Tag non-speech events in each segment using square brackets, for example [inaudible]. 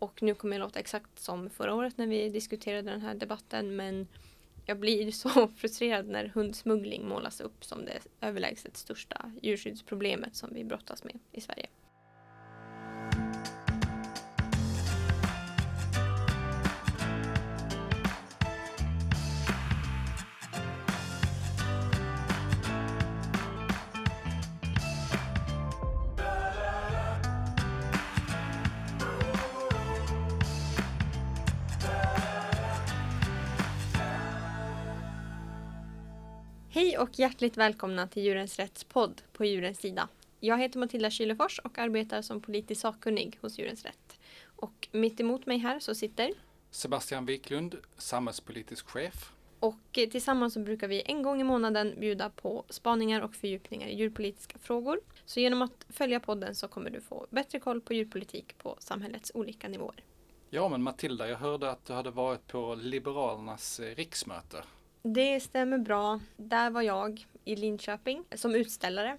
Och nu kommer jag låta exakt som förra året när vi diskuterade den här debatten men jag blir [laughs] så frustrerad när hundsmuggling målas upp som det överlägset största djurskyddsproblemet som vi brottas med i Sverige. Och hjärtligt välkomna till Djurens Rätts podd på Djurens Sida. Jag heter Matilda Kylefors och arbetar som politisk sakkunnig hos Djurens Rätt. Och mitt emot mig här så sitter Sebastian Wiklund, samhällspolitisk chef. och eh, tillsammans så brukar vi en gång i månaden bjuda på spaningar och fördjupningar i djurpolitiska frågor. Så genom att följa podden så kommer du få bättre koll på djurpolitik på samhällets olika nivåer. Ja, men Matilda, jag hörde att du hade varit på Liberalernas eh, riksmöte. Det stämmer bra. Där var jag i Linköping som utställare.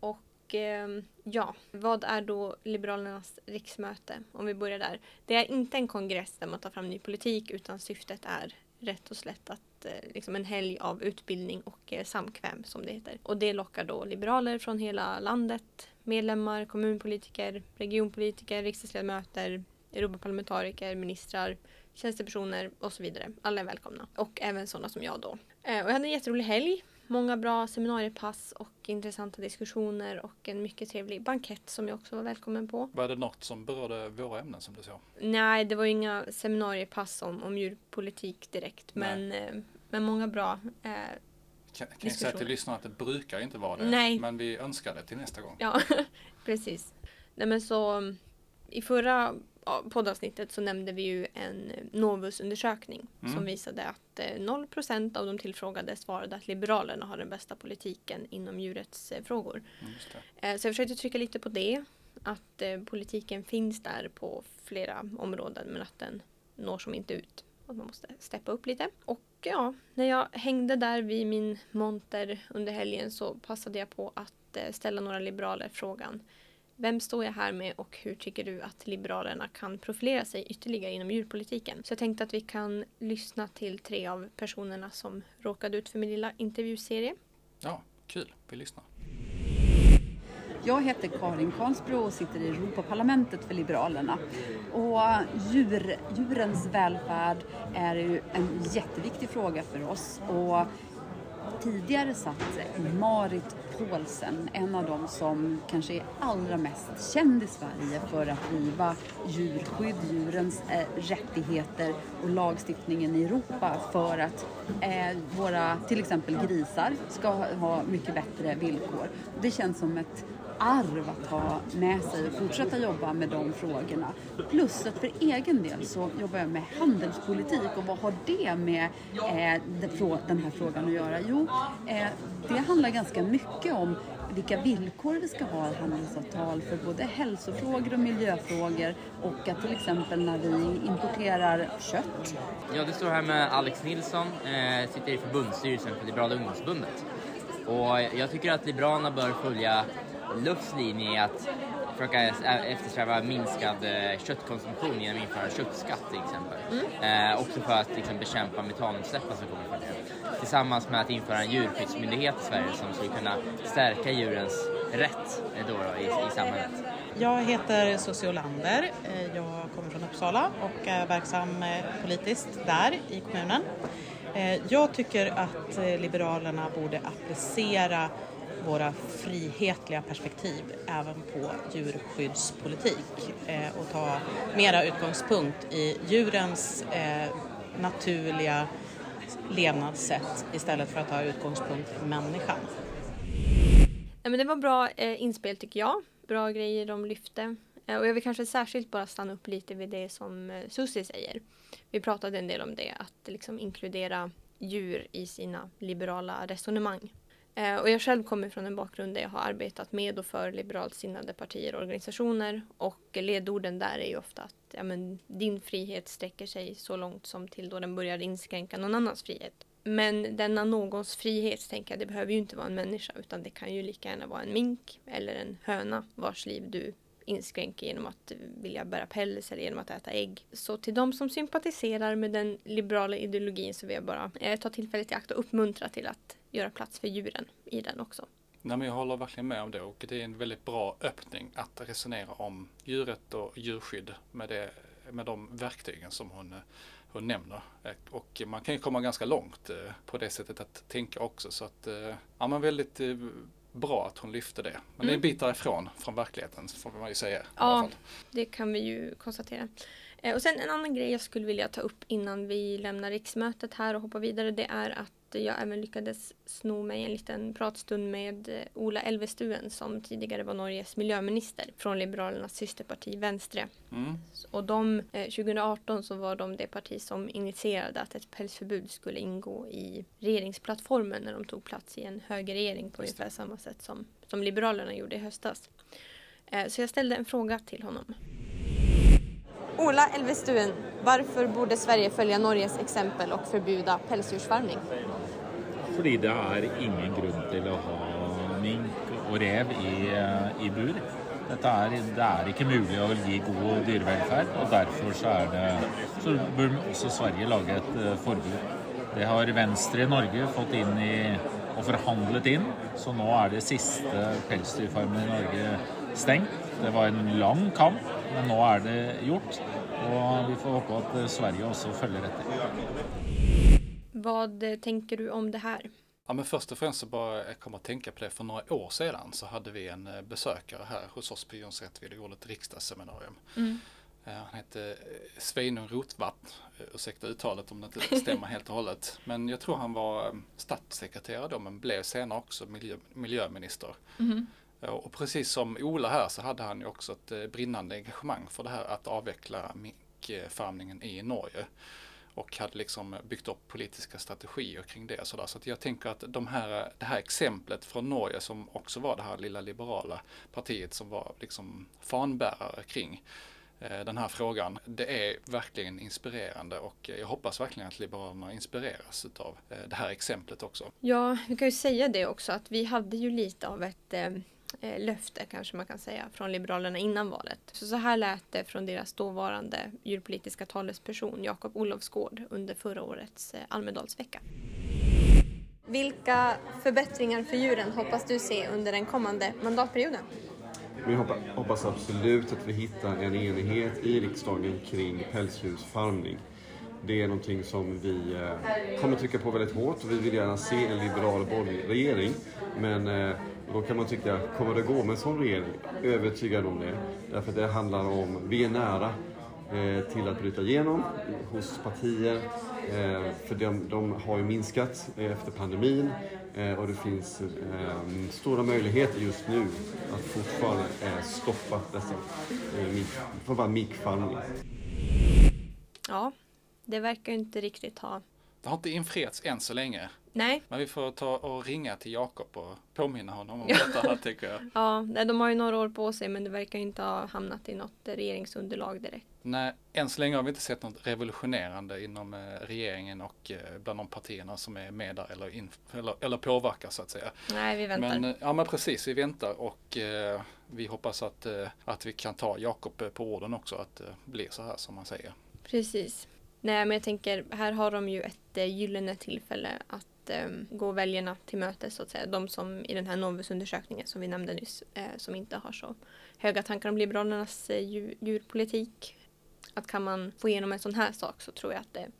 Och eh, ja, vad är då Liberalernas riksmöte? Om vi börjar där. Det är inte en kongress där man tar fram ny politik utan syftet är rätt och slätt att eh, liksom en helg av utbildning och eh, samkväm som det heter. Och det lockar då liberaler från hela landet, medlemmar, kommunpolitiker, regionpolitiker, riksdagsledamöter, Europaparlamentariker, ministrar, tjänstepersoner och så vidare. Alla är välkomna. Och även sådana som jag då. Eh, Och jag hade en jätterolig helg. Många bra seminariepass och intressanta diskussioner och en mycket trevlig bankett som jag också var välkommen på. Var det något som berörde våra ämnen som du sa? Nej, det var inga seminariepass om, om djurpolitik direkt men, eh, men många bra. Eh, Kan, kan jag säga till lyssnarna att det brukar inte vara det. Nej. Men vi önskar det till nästa gång. Ja, [laughs] precis. Nej men så i förra poddavsnittet så nämnde vi ju en Novus-undersökning Mm. som visade att eh, 0% av de tillfrågade svarade att Liberalerna har den bästa politiken inom djurrättsfrågor. Mm. Eh, Så jag försökte trycka lite på det. Att eh, politiken finns där på flera områden men att den når som inte ut. Att man måste steppa upp lite. Och ja, när jag hängde där vid min monter under helgen så passade jag på att ställa några liberaler frågan. Vem står jag här med och hur tycker du att Liberalerna kan profilera sig ytterligare inom djurpolitiken? Så jag tänkte att vi kan lyssna till tre av personerna som råkade ut för min lilla intervjuserie. Ja, kul. Vi lyssnar. Jag heter Karin Karlsbro och sitter i Europaparlamentet för Liberalerna. Och djur, djurens välfärd är ju en jätteviktig fråga för oss. Och tidigare satt Marit Paulsen, en av dem som kanske är allra mest känd i Sverige för att driva djurskydd, djurens eh, rättigheter och lagstiftningen i Europa för att eh, våra, till exempel grisar, ska ha mycket bättre villkor. Det känns som ett arv att ha med sig och fortsätta jobba med de frågorna. Plus att för egen del så jobbar jag med handelspolitik och vad har det med eh, den här frågan att göra? Jo, eh, det handlar ganska mycket om vilka villkor vi ska ha i handelsavtal för både hälsofrågor och miljöfrågor och att till exempel när vi importerar kött Ja, du står här med Alex Nilsson, eh, sitter i förbundsstyrelsen för Liberala ungdomsförbundet. Och jag tycker att Liberalerna bör följa LUFs linje i att försöka eftersträva minskad eh, köttkonsumtion genom att införa köttskatt till exempel. Eh, också för att liksom, bekämpa metanutsläppen som kommer från det. Tillsammans med att införa en djurskyddsmyndighet i Sverige som skulle kunna stärka djurens rätt eh, då, då, i, i samhället. Jag heter Susie Olander. Eh, Jag kommer från Uppsala och är verksam politiskt där i kommunen. Jag tycker att Liberalerna borde applicera våra frihetliga perspektiv även på djurskyddspolitik eh, och ta mera utgångspunkt i djurens eh, naturliga levnadssätt istället för att ta utgångspunkt i människan. Ja, men det var bra eh, inspel tycker jag. Bra grejer de lyfte. Eh, och jag vill kanske särskilt bara stanna upp lite vid det som eh, Susie säger. Vi pratade en del om det, att liksom inkludera djur i sina liberala resonemang. Eh, och jag själv kommer från en bakgrund där jag har arbetat med och för liberalt sinnade partier och organisationer. Och ledorden där är ju ofta att ja, men, din frihet sträcker sig så långt som till då den börjar inskränka någon annans frihet. Men denna någons frihet, tänker jag, det behöver ju inte vara en människa utan det kan ju lika gärna vara en mink eller en höna vars liv du inskränker genom att vilja bära päls eller genom att äta ägg. Så till de som sympatiserar med den liberala ideologin så vill jag bara eh, ta tillfället i akt och uppmuntra till att göra plats för djuren i den också. Nej, men jag håller verkligen med om det och det är en väldigt bra öppning att resonera om djurrätt och djurskydd med, det, med de verktygen som hon, hon nämner. Eh, och man kan ju komma ganska långt eh, på det sättet att tänka också så att eh, ja, men väldigt bra att hon lyfte det. Men mm. det är en bit därifrån från verkligheten får man ju säga. Ja, det kan vi ju konstatera. Och sen en annan grej jag skulle vilja ta upp innan vi lämnar riksmötet här och hoppar vidare det är att jag även lyckades sno mig en liten pratstund med eh, Ola Elvestuen som tidigare var Norges miljöminister från Liberalernas systerparti Venstre. Mm. Och de, 2018 eh, så var de det parti som initierade att ett pälsförbud skulle ingå i regeringsplattformen när de tog plats i en högerregering på ungefär samma sätt som, som Liberalerna gjorde i höstas. Eh, så jag ställde en fråga till honom. Ola Elvestuen, varför borde Sverige följa Norges exempel och förbjuda pälsdjursfarmning? Fordi det er ingen grunn til å ha mink og rev i, eh, i bur. Dette er, det er ikke mulig å gi god dyrevelferd, og derfor så, er det, så bør også Sverige lage et eh, forbud. Det har Venstre i Norge fått inn i, og forhandlet inn, så nå er det siste pelsdyrfarmen i Norge stengt. Det var en lang kamp, men nå er det gjort. Og vi får håpe at eh, Sverige også følger etter. Vad tänker du om det här? Ja, men först och främst så bara jag kommer att tänka på det. För några år sedan så hade vi en eh, besökare här hos oss på Jons Rättville och gjorde ett riksdagsseminarium. Mm. Eh, han hette eh, Sveinung Rotvatt. Ursäkta uttalet om det inte [laughs] stämmer helt och hållet. Men jag tror han var statssekreterare då men blev senare också miljö, miljöminister. Mm. Och precis som Ola här så hade han ju också ett brinnande engagemang för det här att avveckla minkfarmningen i Norge och hade liksom byggt upp politiska strategier kring det. Så, så jag tänker att de här, det här exemplet från Norge som också var det här lilla liberala partiet som var liksom fanbärare kring eh, den här frågan. Det är verkligen inspirerande och jag hoppas verkligen att Liberalerna inspireras av eh, det här exemplet också. Ja, vi kan ju säga det också att vi hade ju lite av ett eh, Eh, löfte kanske man kan säga från Liberalerna innan valet. Så, så här lät det från deras dåvarande djurpolitiska talesperson Jakob Olofsgård under förra årets eh, Almedalsvecka. Vilka förbättringar för djuren hoppas du se under den kommande mandatperioden? Vi hoppas absolut att vi hittar en enighet i riksdagen kring pälsdjursfarmning. Det är någonting som vi eh, kommer trycka på väldigt hårt och vi vill gärna se en liberal borgerlig regering. Men eh, då kan man tycka, kommer det gå med en sån regering? Övertygad om det. Därför att det handlar om, vi är nära eh, till att bryta igenom hos partier. Eh, för de, de, har ju minskat eh, efter pandemin eh, och det finns stora möjligheter just nu att fortfarande stoppa dessa eh, mikfarmning. Ja, det verkar inte riktigt ha det har inte infriats än så länge. Nej. Men vi får ta och ringa till Jakob och påminna honom om detta här tycker jag. [laughs] Ja, de har ju några år på sig men det verkar inte ha hamnat i något regeringsunderlag direkt. Nej, än så länge har vi inte sett något revolutionerande inom eh, regeringen och eh, bland de partierna som är med där eller, in, eller, eller påverkar så att säga. Nej, vi väntar. Men, eh, ja, men precis, vi väntar och eh, vi hoppas att, eh, att vi kan ta Jakob på orden också, att det blir så här som man säger. Precis. Nej men jag tänker, här har de ju ett eh, gyllene tillfälle att eh, gå väljarna till mötes så att säga. De som i den här Novusundersökningen som vi nämnde nyss, eh, som inte har så höga tankar om Liberalernas eh, djurpolitik. Att kan man få igenom en sån här sak så tror jag att det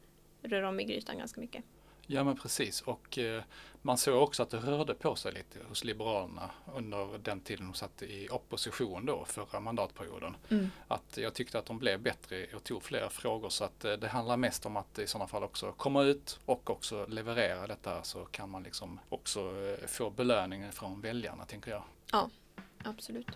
rör om i grytan ganska mycket. Ja men precis och eh, man såg också att det rörde på sig lite hos Liberalerna under den tiden de satt i opposition då förra mandatperioden. Mm. Att jag tyckte att de blev bättre och tog fler frågor så att eh, det handlar mest om att i sådana fall också komma ut och också leverera detta så kan man liksom också eh, få belöning från väljarna tänker jag. Ja, absolut.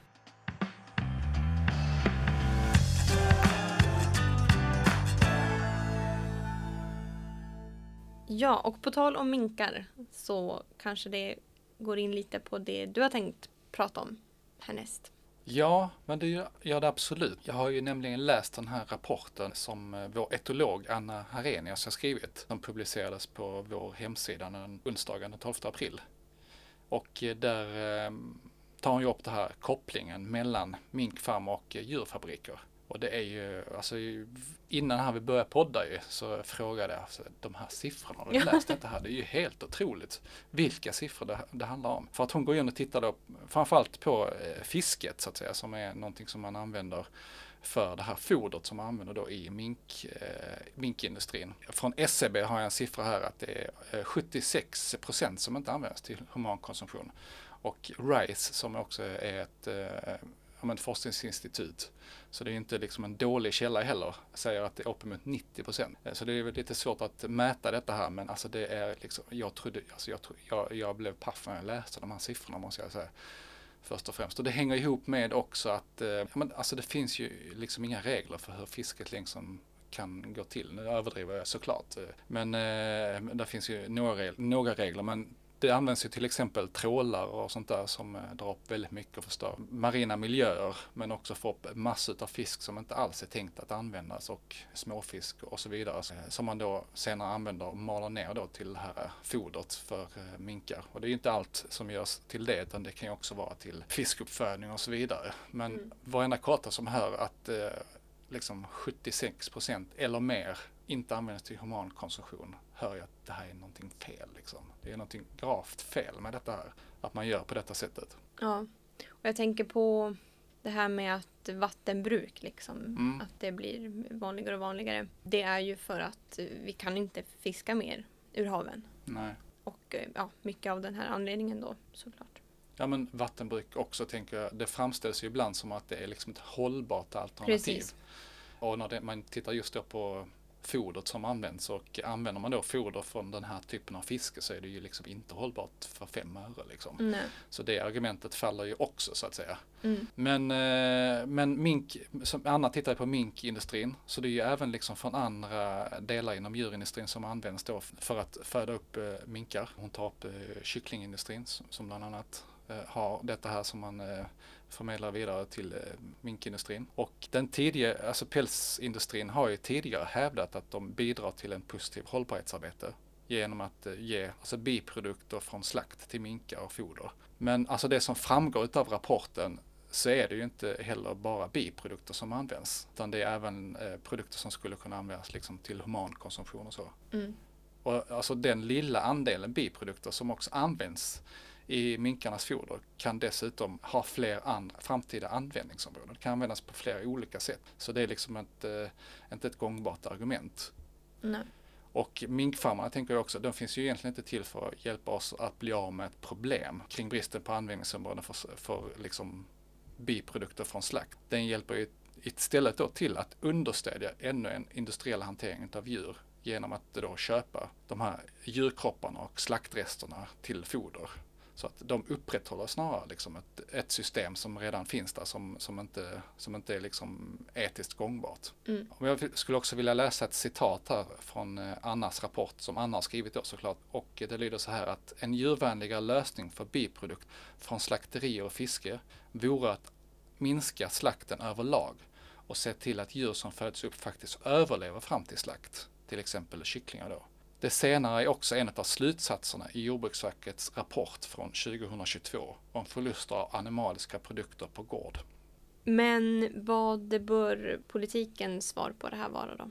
Ja, och på tal om minkar så kanske det går in lite på det du har tänkt prata om härnäst. Ja, men det gör det absolut. Jag har ju nämligen läst den här rapporten som eh, vår etolog Anna Harenius har skrivit. Som publicerades på vår hemsida den onsdagen den 12 april. Och eh, där, eh, tar hon ju upp den här kopplingen mellan minkfarm och djurfabriker. Och det är ju, alltså innan här vi började podda ju, så frågade jag alltså, de här siffrorna, har du läst detta här? Det är ju helt otroligt vilka siffror det, det handlar om. För att hon går in och tittar då framförallt på eh, fisket så att säga, som är någonting som man använder för det här fodret som man använder då i mink, eh, minkindustrin. Från SCB e har jag en siffra här att det är 76 eh, procent som inte används till humankonsumtion. Och RISE som också är ett eh, forskningsinstitut så det är inte liksom en dålig källa heller. Säger att det är uppemot 90 procent. Eh, så det är lite svårt att mäta detta här men alltså det är liksom, jag trodde, alltså jag, jag, jag blev paff när jag läste de här siffrorna måste jag säga. Först och främst. Och det hänger ihop med också att, eh, men alltså det finns ju liksom inga regler för hur fisket liksom kan gå till. Nu överdriver jag såklart. Eh, men eh, det finns ju några, några regler men det används ju till exempel trålar och sånt där som eh, drar upp väldigt mycket och förstör marina miljöer men också får upp massor av fisk som inte alls är tänkt att användas och småfisk och så vidare eh, som man då senare använder och maler ner då till det här eh, fodret för minkar. Och det är ju inte allt som görs till det utan det kan ju också vara till fiskuppfödning och så vidare. Men mm. varenda karta som hör att liksom 76 procent eller mer inte används till humankonsumtion hör jag att det här är någonting fel. Liksom. Det är någonting gravt fel med detta här, att man gör på detta sättet. Ja, och jag tänker på det här med att vattenbruk, liksom, mm. att det blir vanligare och vanligare. Det är ju för att vi kan inte fiska mer ur haven. Nej. Och ja, mycket av den här anledningen då såklart. Ja men vattenbruk också tänker jag, det framställs ju ibland som att det är liksom ett hållbart alternativ. Precis. Och när det, man tittar just då på fodret som används och använder man då foder från den här typen av fiske så är det ju liksom inte hållbart för fem öre. Liksom. Så det argumentet faller ju också så att säga. Mm. Men, eh, men mink, som Anna tittar på minkindustrin så det är ju även liksom från andra delar inom djurindustrin som används då för att föda upp eh, minkar. Hon tar upp eh, kycklingindustrin som bland annat har detta här som man förmedlar vidare till eh, minkindustrin. Och den tidiga, alltså pälsindustrin har ju tidigare hävdat att de bidrar till en positiv hållbarhetsarbete genom att eh, ge alltså biprodukter från slakt till minkar och foder. Men alltså det som framgår av rapporten så är det ju inte heller bara biprodukter som används utan det är även eh, produkter som skulle kunna användas liksom till humankonsumtion och så. Mm. Och alltså den lilla andelen biprodukter som också används i minkarnas foder kan dessutom ha fler andra framtida användningsområden. Det kan användas på flera olika sätt. Så det är liksom inte, inte ett gångbart argument. Nej. Och minkfarmarna tänker jag också, de finns ju egentligen inte till för att hjälpa oss att bli av med ett problem kring bristen på användningsområden för, för liksom biprodukter från slakt. Den hjälper ju istället då till att understödja ännu en industriell hantering av djur genom att då köpa de här djurkropparna och slaktresterna till foder. Så att de upprätthåller snarare liksom ett, ett system som redan finns där som, som, inte, som inte är liksom etiskt gångbart. Mm. Jag skulle också vilja läsa ett citat här från eh, Annas rapport som Anna har skrivit då såklart. Och det lyder så här att en djurvänligare lösning för biprodukt från slakterier och fiske vore att minska slakten överlag och se till att djur som föds upp faktiskt överlever fram till slakt. Till exempel kycklingar då. Det senare är också en av slutsatserna i Jordbruksverkets rapport från 2022 om förluster av animaliska produkter på gård. Men vad bör politikens svar på det här vara då?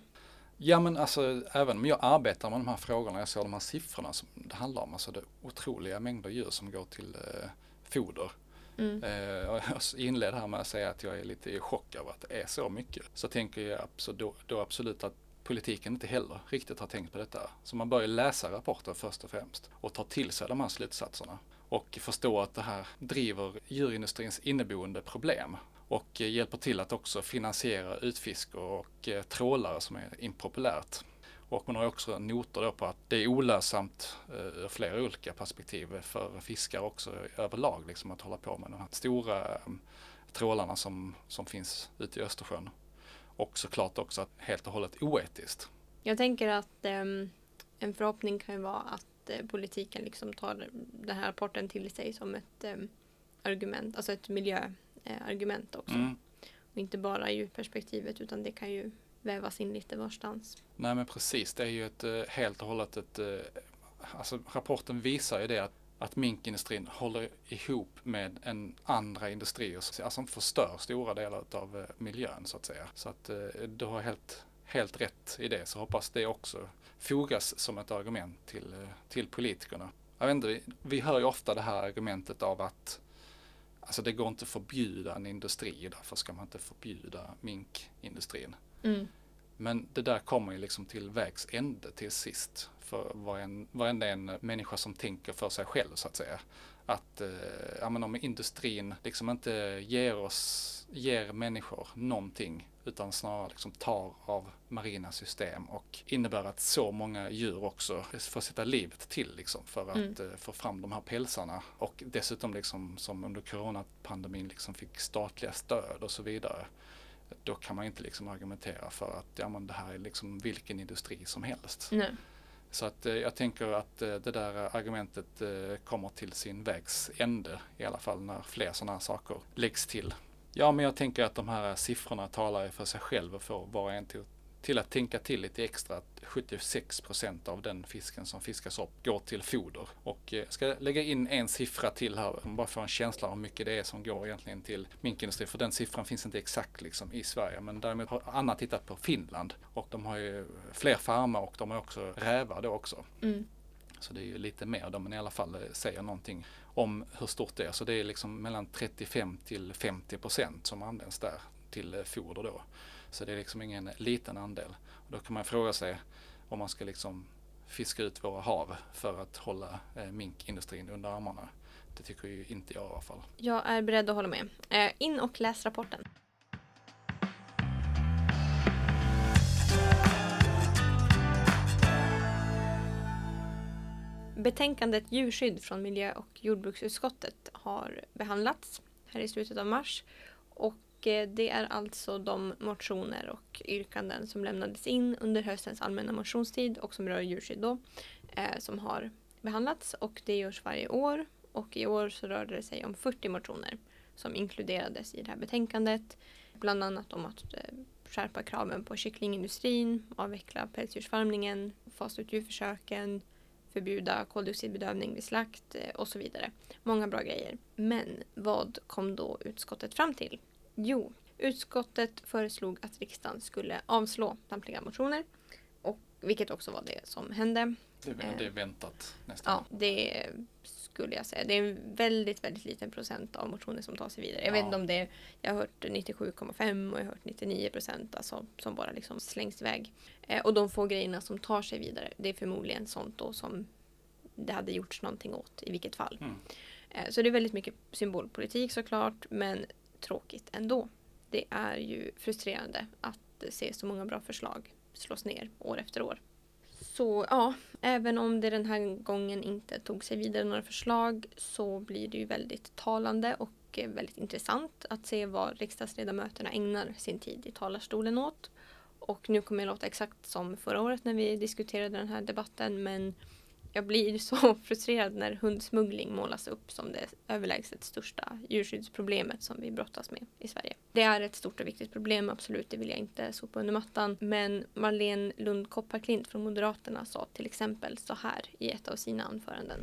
Ja men alltså även om jag arbetar med de här frågorna, jag ser de här siffrorna som det handlar om, alltså det otroliga mängder djur som går till eh, foder. Mm. Eh, jag inledde här med att säga att jag är lite i chock över att det är så mycket. Så tänker jag då, då absolut att politiken inte heller riktigt har tänkt på detta. Så man bör ju läsa rapporten först och främst och ta till sig de här slutsatserna och förstå att det här driver djurindustrins inneboende problem och hjälper till att också finansiera utfisk och eh, trålare som är impopulärt. Och man har också noter då på att det är olönsamt eh, ur flera olika perspektiv för fiskare också överlag liksom att hålla på med de här stora eh, trålarna som, som finns ute i Östersjön och såklart också att helt och hållet oetiskt. Jag tänker att um, en förhoppning kan ju vara att uh, politiken liksom tar den här rapporten till sig som ett um, argument, alltså ett miljöargument uh, också. Mm. Och inte bara ur perspektivet utan det kan ju vävas in lite varstans. Nej men precis, det är ju ett uh, helt och hållet ett Alltså rapporten visar ju det att att minkindustrin håller ihop med en andra industrier, alltså förstör stora delar av eh, miljön så att säga. Så att eh, du har helt, helt rätt i det, så hoppas det också fogas som ett argument till, eh, till politikerna. Jag vet inte, vi, vi hör ju ofta det här argumentet av att Alltså det går inte att förbjuda en industri, därför ska man inte förbjuda minkindustrin. Mm. Men det där kommer ju liksom till vägs ände till sist för varenda en människa som tänker för sig själv så att säga. Att eh, ja, men om industrin liksom inte ger oss, ger människor någonting utan snarare liksom tar av marina system och innebär att så många djur också får sätta livet till liksom för att mm. eh, få fram de här pälsarna och dessutom liksom som under coronapandemin liksom fick statliga stöd och så vidare då kan man inte liksom argumentera för att ja, men det här är liksom vilken industri som helst. Nej. Så att eh, jag tänker att eh, det där argumentet eh, kommer till sin vägs ände i alla fall när fler sådana här saker läggs till. Ja, men jag tänker att de här siffrorna talar för sig själv och får var och en till att till att tänka till lite extra att 76 procent av den fisken som fiskas upp går till foder. Och jag eh, ska lägga in en siffra till här, bara för en känsla av hur mycket det är som går egentligen till minkindustrin. För den siffran finns inte exakt liksom i Sverige. Men däremot har Anna tittat på Finland och de har ju fler farmar och de har också rävar då också. Mm. Så det är ju lite mer då, men i alla fall eh, säger någonting om hur stort det är. Så det är liksom mellan 35 till 50 procent som används där till eh, foder då. Så det är liksom ingen liten andel. Och då kan man fråga sig om man ska liksom fiska ut våra hav för att hålla eh, minkindustrin under armarna. Det tycker ju inte jag i alla fall. Jag är beredd att hålla med. Eh, in och läs rapporten. Betänkandet Djurskydd från miljö och jordbruksutskottet har behandlats här i slutet av mars och Eh, det är alltså de motioner och yrkanden som lämnades in under höstens allmänna motionstid och som rör djurskydd då, eh, som har behandlats och det görs varje år. Och i år så rörde det sig om 40 motioner som inkluderades i det här betänkandet. Bland annat om att eh, skärpa kraven på kycklingindustrin, avveckla pälsdjursfarmningen, fasa ut djurförsöken, förbjuda koldioxidbedövning vid slakt och så vidare. Många bra grejer. Men vad kom då utskottet fram till? Jo, utskottet föreslog att riksdagen skulle avslå samtliga motioner. Och, vilket också var det som hände. Det, det är väntat nästan. Ja, det skulle jag säga. Det är en väldigt, väldigt liten procent av motioner som tar sig vidare. Jag ja. vet inte om det är, jag har hört 97,5 och jag har hört 99 procent alltså, som bara liksom slängs iväg. Eh, och de få grejerna som tar sig vidare, det är förmodligen sånt då som det hade gjorts någonting åt i vilket fall. Mm. Eh, så det är väldigt mycket symbolpolitik såklart, men tråkigt ändå. Det är ju frustrerande att se så många bra förslag slås ner år efter år. Så ja, även om det den här gången inte tog sig vidare några förslag så blir det ju väldigt talande och väldigt intressant att se vad riksdagsledamöterna ägnar sin tid i talarstolen åt. Och nu kommer jag låta exakt som förra året när vi diskuterade den här debatten men jag blir så [laughs] frustrerad när hundsmuggling målas upp som det överlägset största djurskyddsproblemet som vi brottas med i Sverige. Det är ett stort och viktigt problem, absolut, det vill jag inte sopa under mattan. Men Marlene Lund Kopparklint från Moderaterna sa till exempel så här i ett av sina anföranden.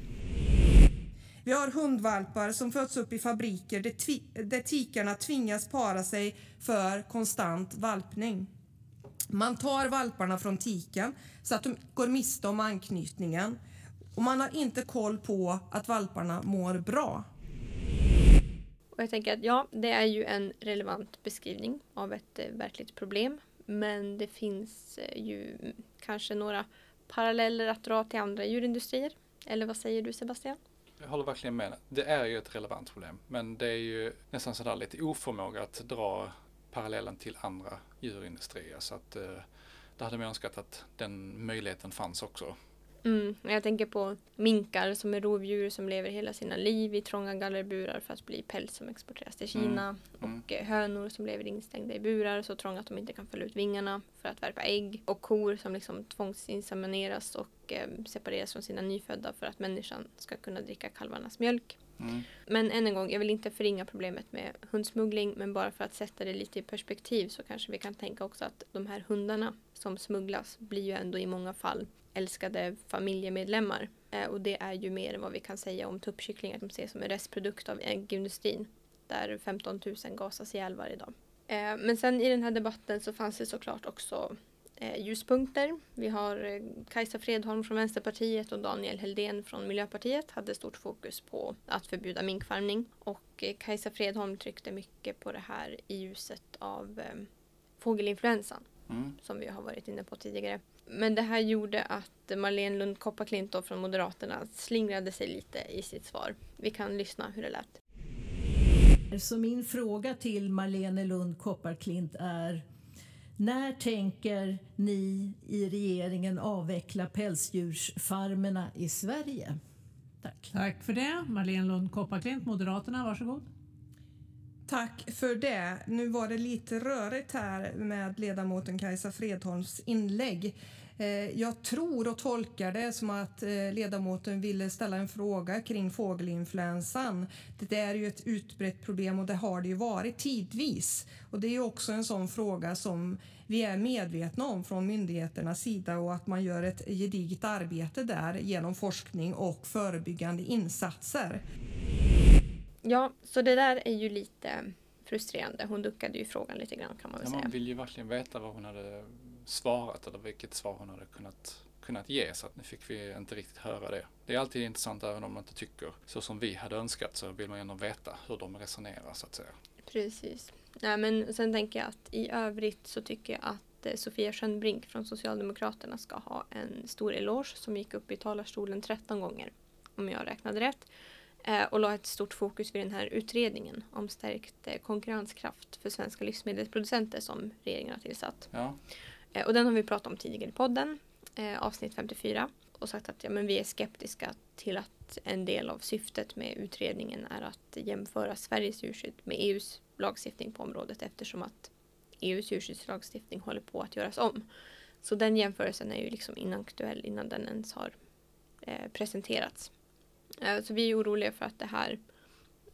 Vi har hundvalpar som föds upp i fabriker där, tvi- där tikarna tvingas para sig för konstant valpning. Man tar valparna från tiken så att de går miste om anknytningen och man har inte koll på att valparna mår bra. Och jag tänker att ja, det är ju en relevant beskrivning av ett eh, verkligt problem. Men det finns eh, ju kanske några paralleller att dra till andra djurindustrier. Eller vad säger du Sebastian? Jag håller verkligen med. Det är ju ett relevant problem. Men det är ju nästan sådär lite oförmåga att dra parallellen till andra djurindustrier. Så att eh, det hade man önskat att den möjligheten fanns också. Mm, jag tänker på minkar som är rovdjur som lever hela sina liv i trånga gallerburar för att bli päls som exporteras till Kina. Mm. Mm. Och eh, hönor som lever instängda i burar så trånga att de inte kan fälla ut vingarna för att värpa ägg. Och kor som liksom tvångsinsemineras och eh, separeras från sina nyfödda för att människan ska kunna dricka kalvarnas mjölk. Mm. Men än en gång, jag vill inte förringa problemet med hundsmuggling men bara för att sätta det lite i perspektiv så kanske vi kan tänka också att de här hundarna som smugglas blir ju ändå i många fall älskade familjemedlemmar. Eh, och det är ju mer än vad vi kan säga om tuppkycklingar som ses som en restprodukt av äggindustrin där 15 000 gasas ihjäl varje dag. Eh, men sen i den här debatten så fanns det såklart också eh, ljuspunkter. Vi har Kajsa Fredholm från Vänsterpartiet och Daniel Heldén från Miljöpartiet hade stort fokus på att förbjuda minkfarmning. Och Kajsa Fredholm tryckte mycket på det här i ljuset av fågelinfluensan Mm. som vi har varit inne på tidigare. Men det här gjorde att Marlene Lund Kopparklint från Moderaterna slingrade sig lite i sitt svar. Vi kan lyssna hur det lät. Så min fråga till Marlene Lund Kopparklint är när tänker ni i regeringen avveckla pälsdjursfarmerna i Sverige? Tack. Tack för det. Marlene Lund Kopparklint, Moderaterna, varsågod. Tack för det. Nu var det lite rörigt här med ledamoten Kajsa Fredholms inlägg. Eh, jag tror och tolkar det som att eh, ledamoten ville ställa en fråga kring fågelinfluensan. Det är ju ett utbrett problem och det har det ju varit tidvis. Och det är ju också en sån fråga som vi är medvetna om från myndigheternas sida och att man gör ett gediget arbete där genom forskning och förebyggande insatser. Ja, så det där är ju lite frustrerande. Hon duckade ju frågan lite grann kan man väl Ja, säga. man vill ju verkligen veta vad hon hade svarat eller vilket svar hon hade kunnat, kunnat ge så att nu fick vi inte riktigt höra det. Det är alltid intressant även om man inte tycker så som vi hade önskat så vill man ändå veta hur de resonerar så att säga. Precis. Nej, men sen tänker jag att i övrigt så tycker jag att eh, Sofia Schönbrink från Socialdemokraterna ska ha en stor eloge som gick upp i talarstolen 13 gånger, om jag räknade rätt, och la ett stort fokus vid den här utredningen om stärkt eh, konkurrenskraft för svenska livsmedelsproducenter som regeringen har tillsatt. Ja, Eh, Och den har vi pratat om tidigare i podden, eh, avsnitt 54. Och sagt att ja, men vi är skeptiska till att en del av syftet med utredningen är att jämföra Sveriges djurskydd med EUs lagstiftning på området eftersom att EUs djurskyddslagstiftning håller på att göras om. Så den jämförelsen är ju liksom inaktuell innan den ens har eh, presenterats. Eh, så vi är oroliga för att det här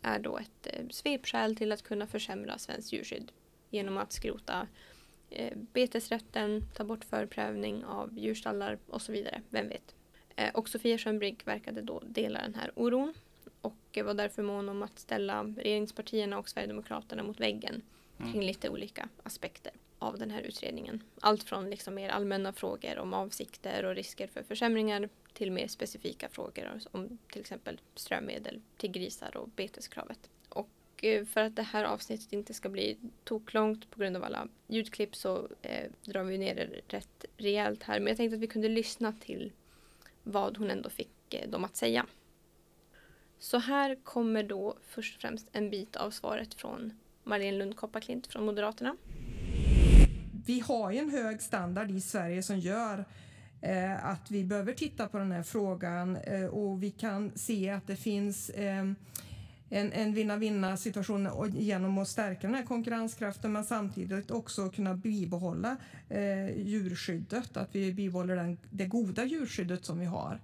är då ett eh, svepskäl till att kunna försämra svenskt djurskydd genom att skrota eh, betesrätten, ta bort förprövning av djurstallar och så vidare. Vem vet? Och Sofia Schönbrink verkade då dela den här oron och var därför mån om att ställa regeringspartierna och Sverigedemokraterna mot väggen Mm. kring lite olika aspekter av den här utredningen. Allt från liksom mer allmänna frågor om avsikter och risker för försämringar till mer specifika frågor om till exempel strömedel till grisar och beteskravet. Och eh, för att det här avsnittet inte ska bli toklångt på grund av alla ljudklipp så eh, drar vi ner det rätt rejält här. Men jag tänkte att vi kunde lyssna till vad hon ändå fick eh, dem att säga. Så här kommer då först och främst en bit av svaret från Marlene Lund Kopparklint från Moderaterna. vi har ju en hög standard i Sverige som gör Eh, att vi behöver titta på den här frågan eh, och vi kan se att det finns eh, en, en vinna-vinna situation genom att stärka den här konkurrenskraften men samtidigt också kunna bibehålla eh, djurskyddet, att vi bibehåller den, det goda djurskyddet som vi har.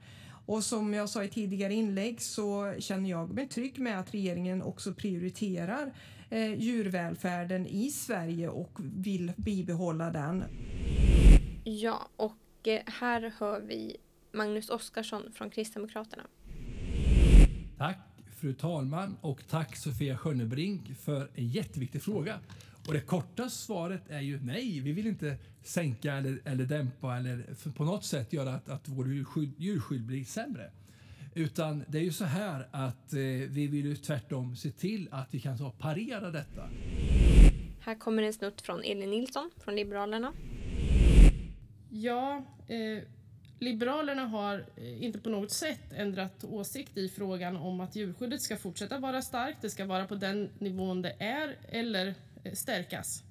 Och som jag sa i tidigare inlägg så känner jag mig trygg med att regeringen också prioriterar eh, djurvälfärden i Sverige och vill bibehålla den. Ja, och eh, här hör vi Magnus Oskarsson från Kristdemokraterna. Tack fru talman och tack Sofia Schönnebrink för en jätteviktig fråga. Och det korta svaret är ju nej, vi vill inte sänka eller, eller dämpa eller på något sätt göra att, att vår djurskydd, djurskydd blir sämre. Utan det är ju så här att eh, vi vill ju tvärtom se till att vi kan ta parera detta. Här kommer en snutt från Elin Nilsson från Liberalerna. Ja, eh, Liberalerna har eh, inte på något sätt ändrat åsikt i frågan om att djurskyddet ska fortsätta vara starkt. Det ska vara på den nivån det är eller eh, stärkas.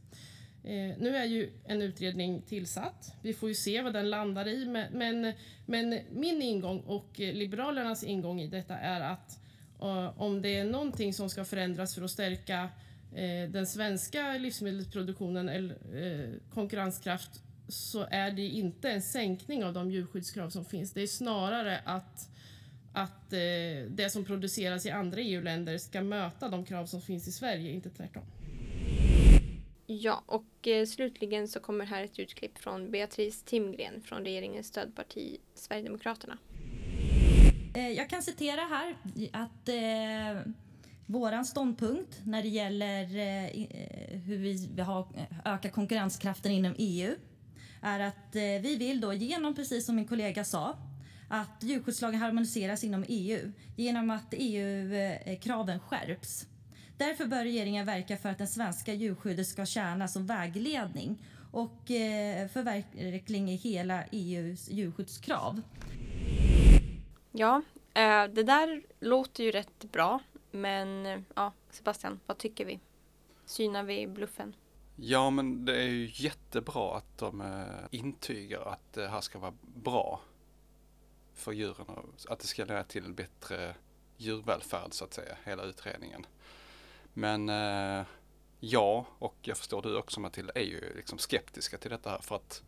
Eh, nu är ju en utredning tillsatt. Vi får ju se vad den landar i. Men, men, men min ingång och eh, Liberalernas ingång i detta är att eh, om det är någonting som ska förändras för att stärka eh, den svenska livsmedelsproduktionen eller eh, konkurrenskraft så är det inte en sänkning av de djurskyddskrav som finns. Det är snarare att, att eh, det som produceras i andra EU-länder ska möta de krav som finns i Sverige, inte tvärtom. Ja, och eh, slutligen så kommer här ett utklipp från Beatrice Timgren från regeringens stödparti Sverigedemokraterna. Eh, jag kan citera här att eh, våran ståndpunkt när det gäller eh, hur vi vill ha, öka konkurrenskraften inom EU är att eh, vi vill då genom, precis som min kollega sa, att djurskyddslagen harmoniseras inom EU genom att EU-kraven eh, skärps. Därför bör regeringen verka för att det svenska djurskyddet ska tjäna som vägledning och eh, förverkling i hela EUs djurskyddskrav. Ja, eh, det där låter ju rätt bra. Men ja, Sebastian, vad tycker vi? Synar vi bluffen? Ja, men det är ju jättebra att de eh, intygar att det här ska vara bra för djuren och att det ska leda till en bättre djurvälfärd så att säga, hela utredningen. Men eh, jag och jag förstår du också Matilda, är ju liksom skeptiska till detta här för att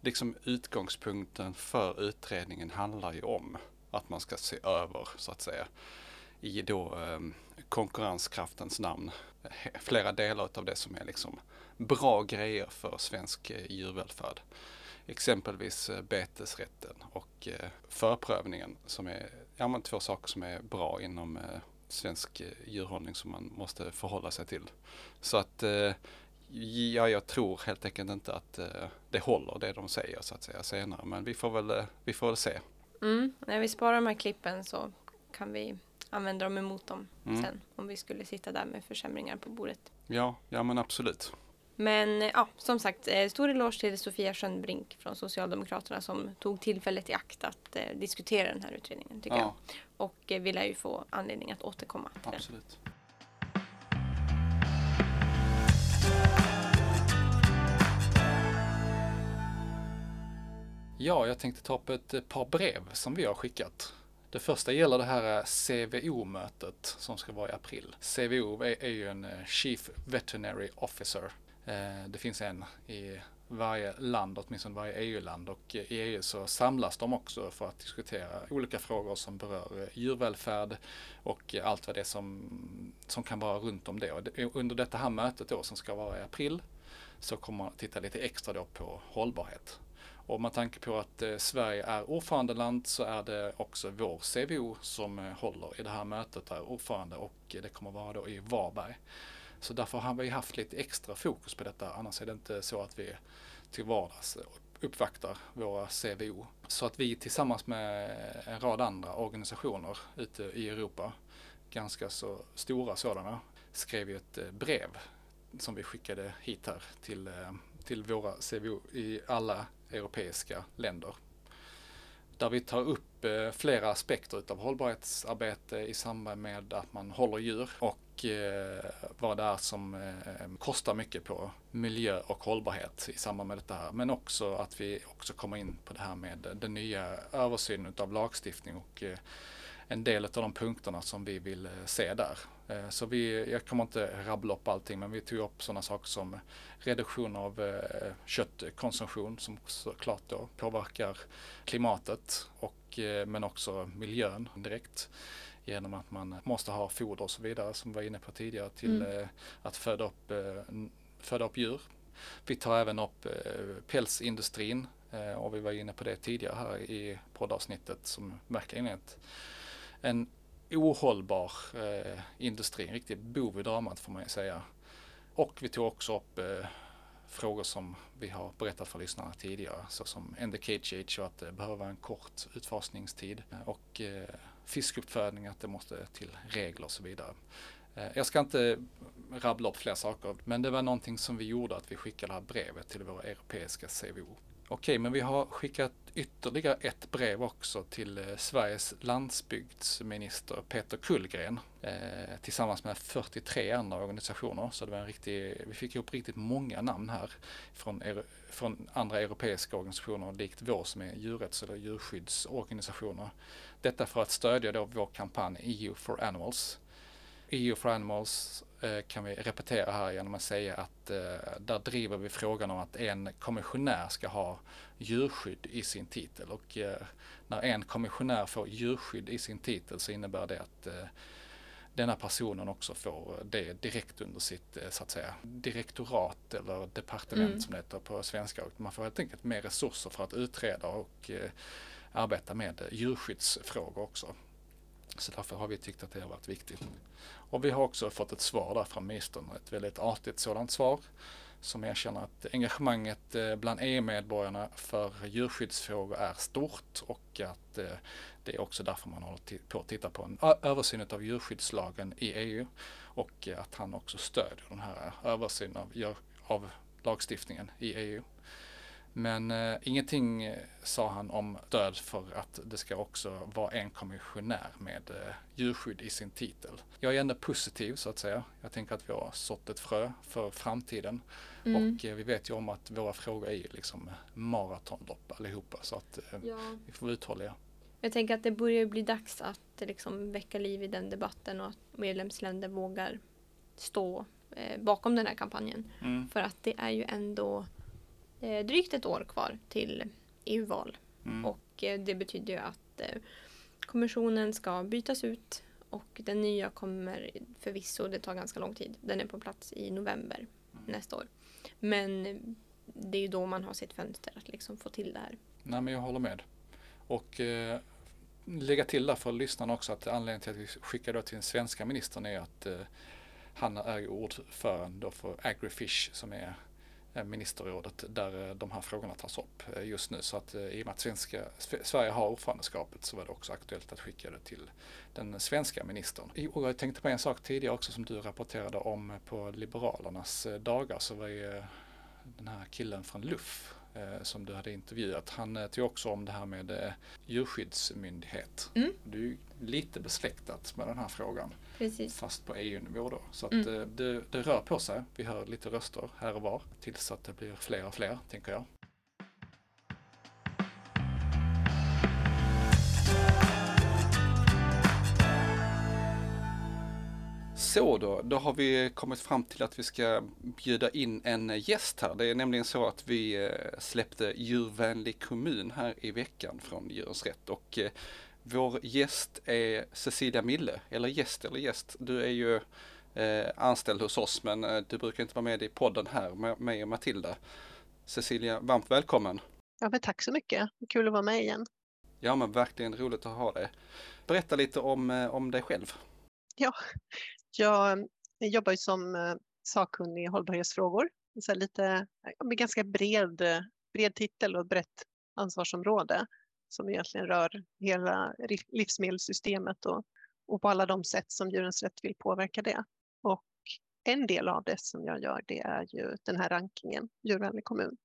liksom utgångspunkten för utredningen handlar ju om att man ska se över så att säga i då eh, konkurrenskraftens namn flera delar av det som är liksom bra grejer för svensk eh, djurvälfärd. Exempelvis eh, betesrätten och eh, förprövningen som är ja, två saker som är bra inom svensk djurhållning som man måste förhålla sig till. Så att ja, jag tror helt enkelt inte att det håller det de säger så att säga senare. Men vi får väl, vi får väl se. Mm. När vi sparar de här klippen så kan vi använda dem emot dem mm. sen om vi skulle sitta där med försämringar på bordet. Ja, ja men absolut. Men ja, som sagt, eh, stor eloge till Sofia Schönbrink från Socialdemokraterna som tog tillfället i akt att eh, diskutera den här utredningen tycker ja. jag. Och eh, vi lär ju få anledning att återkomma till Absolut. den. Ja, jag tänkte ta upp ett par brev som vi har skickat. Det första gäller det här CVO-mötet som ska vara i april. CVO är, är ju en Chief Veterinary Officer Eh, Eh, det finns en i varje land, åtminstone varje EU-land och i EU så samlas de också för att diskutera olika frågor som berör eh, djurvälfärd och eh, allt vad det är som, som kan vara runt om det. Och under detta här mötet då som ska vara i april så kommer man titta lite extra då på hållbarhet. Och med tanke på att Sverige är ordförandeland så är det också vår CVO som håller i det här mötet, är ordförande och det kommer vara då i Varberg. Så därför har vi haft lite extra fokus på detta. Annars är det inte så att vi till vardags uppvaktar våra CVO. Så att vi tillsammans med en rad andra organisationer ute i Europa, ganska så stora sådana, skrev ju ett eh, brev som vi skickade hit här till, eh, till våra CVO i alla europeiska länder. Där vi tar upp upp eh, flera aspekter utav hållbarhetsarbete i samband med att man håller djur och eh, vad det är som eh, kostar mycket på miljö och hållbarhet i samband med detta här. Men också att vi också kommer in på det här med den nya översynen av lagstiftning och en del av de punkterna som vi vill se där. Så vi, jag kommer inte rabbla upp allting men vi tog upp sådana saker som reduktion av köttkonsumtion som såklart då påverkar klimatet och men också miljön direkt genom att man måste ha foder och så vidare som vi var inne på tidigare till mm. att föda upp, föda upp djur. Vi tar även upp pälsindustrin och vi var inne på det tidigare här i poddavsnittet som verkligen är ett en ohållbar eh, industri, en riktig bov i dramat får man ju säga. Och vi tog också upp eh, frågor som vi har berättat för lyssnarna tidigare, såsom end the age och att det behöver vara en kort utfasningstid och eh, fiskuppfödning, att det måste till regler och så vidare. Eh, jag ska inte rabbla upp fler saker, men det var någonting som vi gjorde att vi skickade det här brevet till våra europeiska CVO. Okej, men vi har skickat ytterligare ett brev också till eh, Sveriges landsbygdsminister Peter Kullgren eh, tillsammans med 43 andra organisationer. Så det var en riktig, vi fick ihop riktigt många namn här från, från andra europeiska organisationer likt vår som är djurrätts eller djurskyddsorganisationer. Detta för att stödja då vår kampanj EU for Animals. EU for Animals kan vi repetera här genom att säga att eh, där driver vi frågan om att en kommissionär ska ha djurskydd i sin titel och eh, när en kommissionär får djurskydd i sin titel så innebär det att denna personen också får det direkt under sitt så att säga direktorat eller departement mm. som det heter på svenska. Man får helt enkelt mer resurser för att utreda och arbeta med djurskyddsfrågor också. Så därför har vi tyckt att det har varit viktigt. Och vi har också fått ett svar där från ministern, ett väldigt artigt sådant svar som erkänner att engagemanget eh, bland EU-medborgarna för djurskyddsfrågor är stort och att eh, det är också därför man håller på att titta på en översyn av djurskyddslagen i EU och eh, att han också stödjer den här översynen av, av lagstiftningen i EU. Men eh, ingenting eh, sa han om stöd för att det ska också vara en kommissionär med eh, djurskydd i sin titel. Jag är ändå positiv så att säga. Jag tänker att vi har sått ett frö för framtiden. Mm. Och eh, vi vet ju om att våra frågor är liksom maratonlopp allihopa så att eh, ja. vi får vara uthålliga. Jag tänker att det börjar bli dags att liksom väcka liv i den debatten och att medlemsländer vågar stå eh, bakom den här kampanjen. Mm. För att det är ju ändå eh, drygt ett år kvar till EU-val. Mm. Och eh, det betyder ju att eh, kommissionen ska bytas ut och den nya kommer förvisso, det tar ganska lång tid. Den är på plats i november mm. nästa år. Men det är ju då man har sitt fönster att liksom få till det här. Nej men jag håller med. Och eh, lägga till där för lyssnarna också att anledningen till att vi skickar då till den svenska ministern är att eh, han är ordförande för Agrifish som är Eh, ministerrådet där eh, de här frågorna tas upp eh, just nu. Så att i och med att svenska, Sverige har ordförandeskapet så var det också aktuellt att skicka det till den svenska ministern. Och jag tänkte på en sak tidigare också som du rapporterade om på Liberalernas dagar så var ju den här killen från LUF eh, som du hade intervjuat. Han eh, tog också om det här med eh, djurskyddsmyndighet. Mm. Det är lite besläktat med den här frågan. Precis. Fast på EU-nivå då. Så att mm. eh, det, det rör på sig. Vi hör lite röster här och var tills att det blir fler och fler, tänker jag. Så då, då har vi kommit fram till att vi ska bjuda in en gäst här. Det är nämligen så att vi eh, släppte Djurvänlig kommun här i veckan från Djurens Rätt och eh, vår gäst är Cecilia Mille, eller gäst eller gäst. Du är ju eh, anställd hos oss men eh, du brukar inte vara med i podden här med mig och Matilda. Cecilia, varmt välkommen! Ja men tack så mycket, kul att vara med igen. Ja men verkligen roligt att ha dig. Berätta lite om, om dig själv. Ja, jag jobbar ju som eh, sakkunnig i hållbarhetsfrågor. Så lite, med ganska bred, bred titel och brett ansvarsområde som egentligen rör hela livsmedelssystemet och, och på alla de sätt som Djurens Rätt vill påverka det. Och en del av det som jag gör det är ju den här rankingen, Djurvänlig kommun.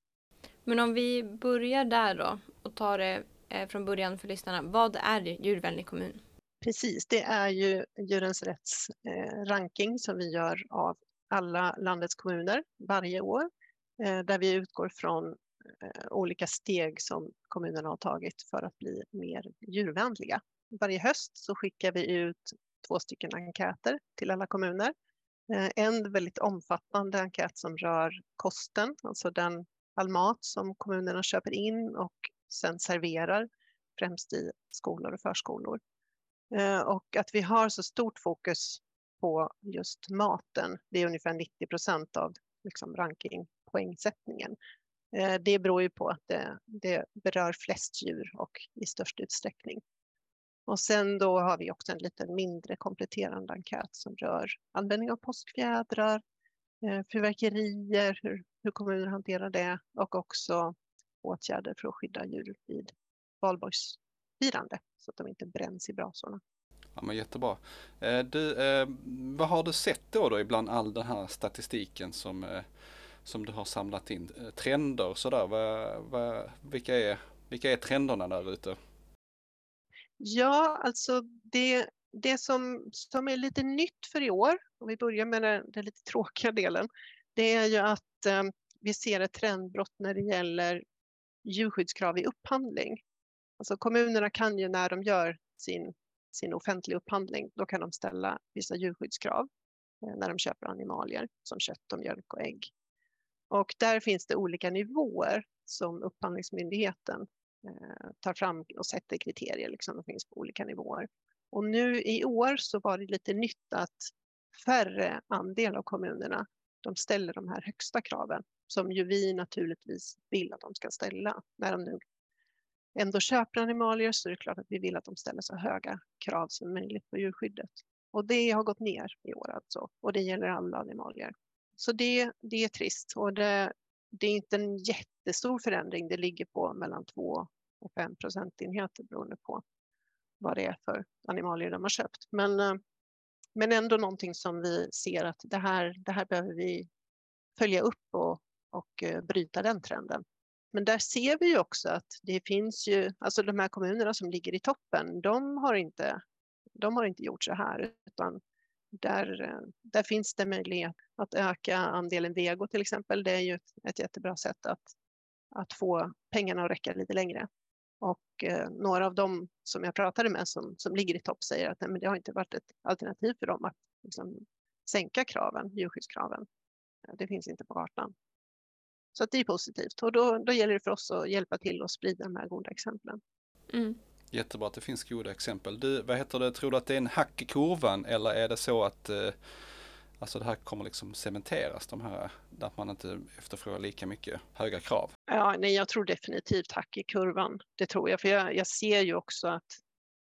Men om vi börjar där då och tar det eh, från början för lyssnarna. Vad är Djurvänlig kommun? Precis, det är ju Djurens Rätts eh, ranking som vi gör av alla landets kommuner varje år eh, där vi utgår från Eh, olika steg som kommunerna har tagit för att bli mer djurvänliga. Varje höst så skickar vi ut två stycken enkäter till alla kommuner. Eh, en väldigt omfattande enkät som rör kosten, alltså den all mat som kommunerna köper in och sen serverar, främst i skolor och förskolor. Eh, och att vi har så stort fokus på just maten, det är ungefär 90 procent av liksom rankingpoängsättningen. Eh, det beror ju på att det, det, berör flest djur och i störst utsträckning. Och sen då har vi också en lite mindre kompletterande enkät som rör användning av påskfjädrar, eh, fyrverkerier, hur, hur kommuner hanterar det och också åtgärder för att skydda djur vid valborgsfirande så att de inte bränns i brasorna. Ja men jättebra. Eh, du, vad har du sett då, då ibland all den här statistiken som, som du har samlat in? Eh, trender och sådär, vad, vad, vilka, är, vilka är trenderna där ute? Ja, alltså det, det som, som är lite nytt för i år, om vi börjar med den, den lite tråkiga delen, det är ju att eh, vi ser ett trendbrott när det gäller djurskyddskrav i upphandling. Alltså kommunerna kan ju när de gör sin, sin offentliga upphandling, då kan de ställa vissa djurskyddskrav eh, när de köper animalier som kött och mjölk och ägg. Och där finns det olika nivåer som Upphandlingsmyndigheten eh, tar fram och sätter kriterier. Liksom, de finns på olika nivåer. Och nu i år så var det lite nytt att färre andel av kommunerna de ställer de här högsta kraven som ju vi naturligtvis vill att de ska ställa. När de nu ändå köper animalier så är det klart att vi vill att de ställer så höga krav som möjligt på djurskyddet. Och det har gått ner i år alltså och det gäller alla animalier. Så det, det är trist och det, det är inte en jättestor förändring. Det ligger på mellan 2 och 5 procentenheter beroende på vad det är för animalier de har köpt. Men, eh, men ändå någonting som vi ser att det här, det här behöver vi följa upp och, och eh, bryta den trenden. Men där ser vi ju också att det finns ju, alltså de här kommunerna som ligger i toppen, de har inte, de har inte gjort så här, utan där, eh, där finns det möjlighet att öka andelen vego till exempel. Det är ju ett, ett jättebra sätt att, att få pengarna att räcka lite längre. Och eh, några av dem som jag pratade med som, som ligger i topp säger att nej, men det har inte varit ett alternativ för dem att liksom, sänka kraven, djurskyddskraven. Det finns inte på kartan. Så det är positivt och då, då gäller det för oss att hjälpa till och sprida de här goda exemplen. Mm. Jättebra att det finns goda exempel. Du, vad heter det, tror du att det är en hack i kurvan eller är det så att eh, alltså det här kommer liksom cementeras, de här, att man inte efterfrågar lika mycket höga krav? Ja, nej, jag tror definitivt hack i kurvan. Det tror jag, för jag, jag ser ju också att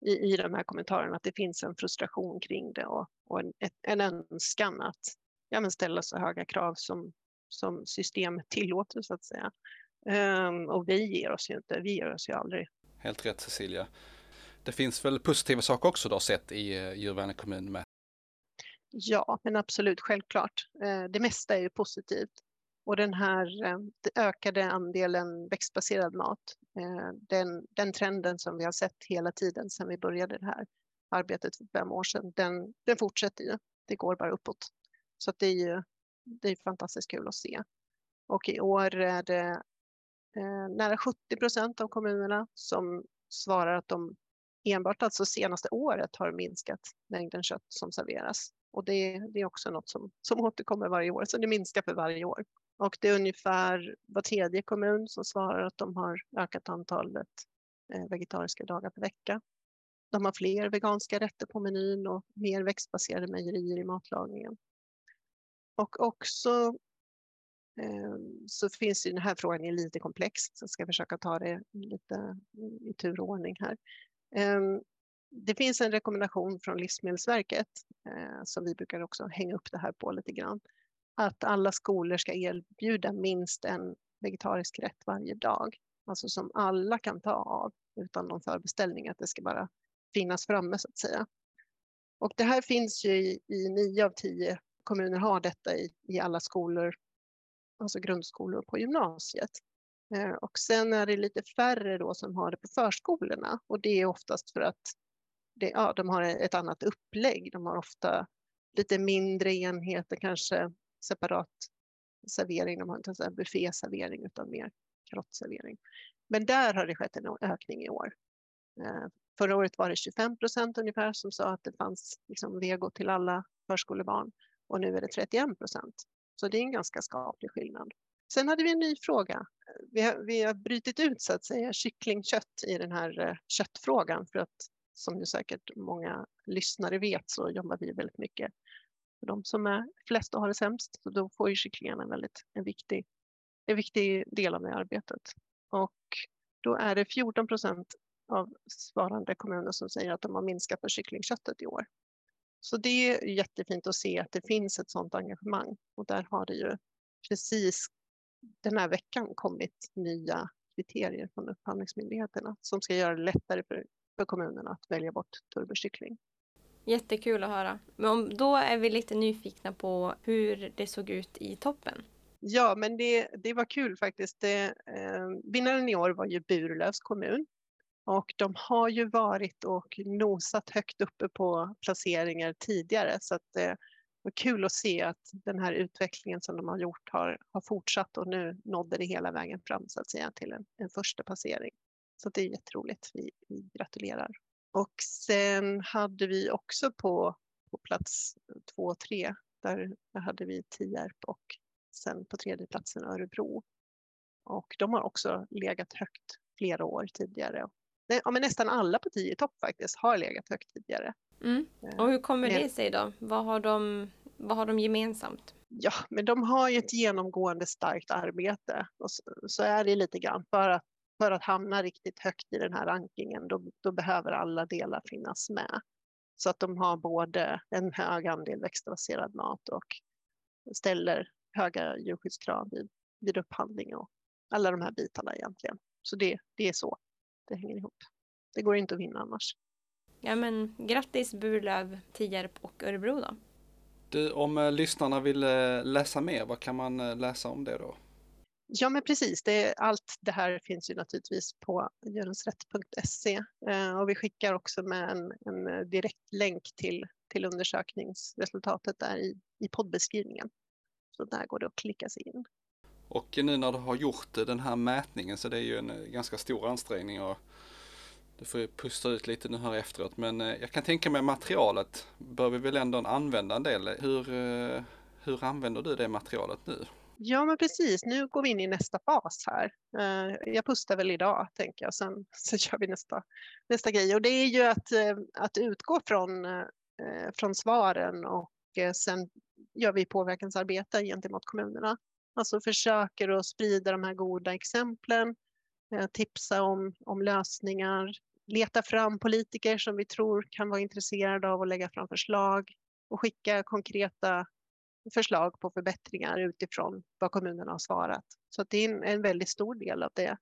i, i de här kommentarerna att det finns en frustration kring det och, och en, en önskan att ja, men ställa så höga krav som, som systemet tillåter så att säga. Um, och vi ger oss ju inte, vi ger oss ju aldrig. Helt rätt Cecilia. Det finns väl positiva saker också du har sett i eh, djurvänlig kommun med? Ja, men absolut, självklart. Eh, det mesta är ju positivt. Och den här eh, ökade andelen växtbaserad mat, den, den trenden som vi har sett hela tiden sedan vi började det här arbetet för fem år sedan, den, den fortsätter ju. Det går bara uppåt. Så det är ju det är fantastiskt kul att se. Och i år är det Eh, nära 70 procent av kommunerna som svarar att de enbart alltså senaste året har minskat mängden kött som serveras. Och det, det är också något som, som återkommer varje år, så det minskar för varje år. Och det är ungefär var tredje kommun som svarar att de har ökat antalet eh, vegetariska dagar per vecka. De har fler veganska rätter på menyn och mer växtbaserade mejerier i matlagningen. Och också Ehm, så finns ju den här frågan är lite komplex, så jag ska försöka ta det lite i tur och ordning här. Ehm, det finns en rekommendation från Livsmedelsverket eh, som vi brukar också hänga upp det här på lite grann. Att alla skolor ska erbjuda minst en vegetarisk rätt varje dag. Alltså som alla kan ta av utan någon förbeställning, att det ska bara finnas framme så att säga. Och det här finns ju i, i nio av tio kommuner har detta i, i alla skolor, alltså grundskolor på gymnasiet. Eh, och sen är det lite färre då som har det på förskolorna och det är oftast för att det, ja, de har ett annat upplägg. De har ofta lite mindre enheter, kanske separat servering. De har inte en bufféservering utan mer karottservering. Men där har det skett en ökning i år. Eh, förra året var det 25 procent ungefär som sa att det fanns liksom vego till alla förskolebarn och nu är det 31 procent. Så det är en ganska skaplig skillnad. Sen hade vi en ny fråga. Vi har, vi har brutit ut så att säga kycklingkött i den här eh, köttfrågan för att som ju säkert många lyssnare vet så jobbar vi väldigt mycket för de som är flest och har det sämst. Så då får ju kycklingarna en väldigt en viktig, en viktig del av det arbetet. Och då är det 14 procent av svarande kommuner som säger att de har minskat på kycklingköttet i år. Så det är jättefint att se att det finns ett sådant engagemang och där har det ju precis den här veckan kommit nya kriterier från upphandlingsmyndigheterna som ska göra det lättare för, för kommunerna att välja bort turbokyckling. Jättekul att höra. Men då är vi lite nyfikna på hur det såg ut i toppen. Ja, men det, det var kul faktiskt. Det, eh, vinnaren i år var ju Burlövs kommun och de har ju varit och nosat högt uppe på placeringar tidigare så att eh, det var kul att se att den här utvecklingen som de har gjort har, har fortsatt och nu nådde det hela vägen fram så att säga till en, en första passering. Så det är jätteroligt. Vi, vi gratulerar. Och sen hade vi också på, på plats två och tre, där, där hade vi Tierp och sen på tredje platsen Örebro. Och de har också legat högt flera år tidigare ja, men nästan alla partier i topp faktiskt har legat högt tidigare. Mm. Och hur kommer det sig då? Vad har de, vad har de gemensamt? Ja, men de har ju ett genomgående starkt arbete och så, så är det lite grann. För att, för att hamna riktigt högt i den här rankingen, då, då behöver alla delar finnas med. Så att de har både en hög andel växtbaserad mat och ställer höga djurskyddskrav vid, vid upphandling och alla de här bitarna egentligen. Så det, det är så det hänger ihop. Det går inte att vinna annars. Ja men grattis Burlöv, Tierp och Örebro då. Du, om eh, lyssnarna vill eh, läsa mer, vad kan man eh, läsa om det då? Ja, men precis. Det, allt det här finns ju naturligtvis på djurensrätt.se eh, och vi skickar också med en, en direkt länk till, till undersökningsresultatet där i, i poddbeskrivningen. Så där går det att klicka sig in. Och nu när du har gjort den här mätningen så det är ju en eh, ganska stor ansträngning och du får ju pusta ut lite nu här efteråt men eh, jag kan tänka mig materialet bör vi väl ändå använda en del. Hur, eh, hur använder du det materialet nu? Ja, men precis. Nu går vi in i nästa fas här. Jag pustar väl idag, tänker jag. Sen, [laughs] sen kör vi nästa, nästa grej. Och det är ju att, att utgå från, från svaren och sen gör vi påverkansarbete gentemot kommunerna. Alltså försöker att sprida de här goda exemplen, eh, tipsa om, om lösningar, leta fram politiker som vi tror kan vara intresserade av att lägga fram förslag och skicka konkreta förslag på förbättringar utifrån vad kommunerna har svarat. Så det är en, en väldigt stor del av det,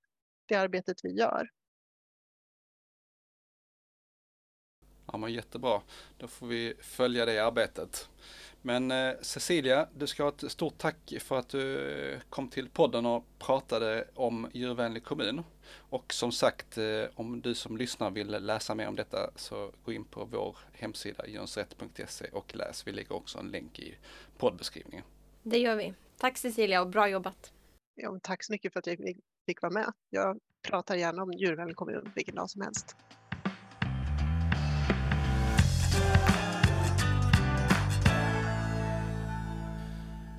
det arbetet vi gör. Ja men jättebra. Då får vi följa det arbetet. Men eh, Cecilia, du ska ha ett stort tack för att du kom till podden och pratade om djurvänlig kommun. Och som sagt, eh, om du som lyssnar vill läsa mer om detta så gå in på vår hemsida djurensrätt.se och läs. Vi lägger också en länk i poddbeskrivningen. Det gör vi. Tack Cecilia och bra jobbat. Ja, tack så mycket för att jag fick vara med. Jag pratar gärna om djurvänlig kommun vilken dag som helst.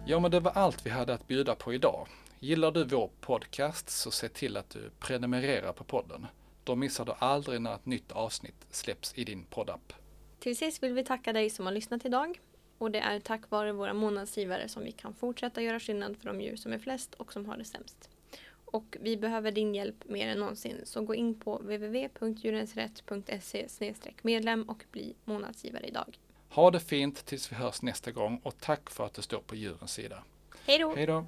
Ja, men det var allt vi hade att bjuda på idag. Gillar du vår podcast så se till att du prenumererar på podden. Då missar du aldrig när ett nytt avsnitt släpps i din poddapp. Till sist vill vi tacka dig som har lyssnat idag. Och det är tack vare våra månadsgivare som vi kan fortsätta göra skillnad för de djur som är flest och som har det sämst. Och vi behöver din hjälp mer än någonsin så gå in på www.djurensrätt.se medlem och bli månadsgivare idag. Ha det fint tills vi hörs nästa gång och tack för att du står på djurens sida. Hej då! Hej då!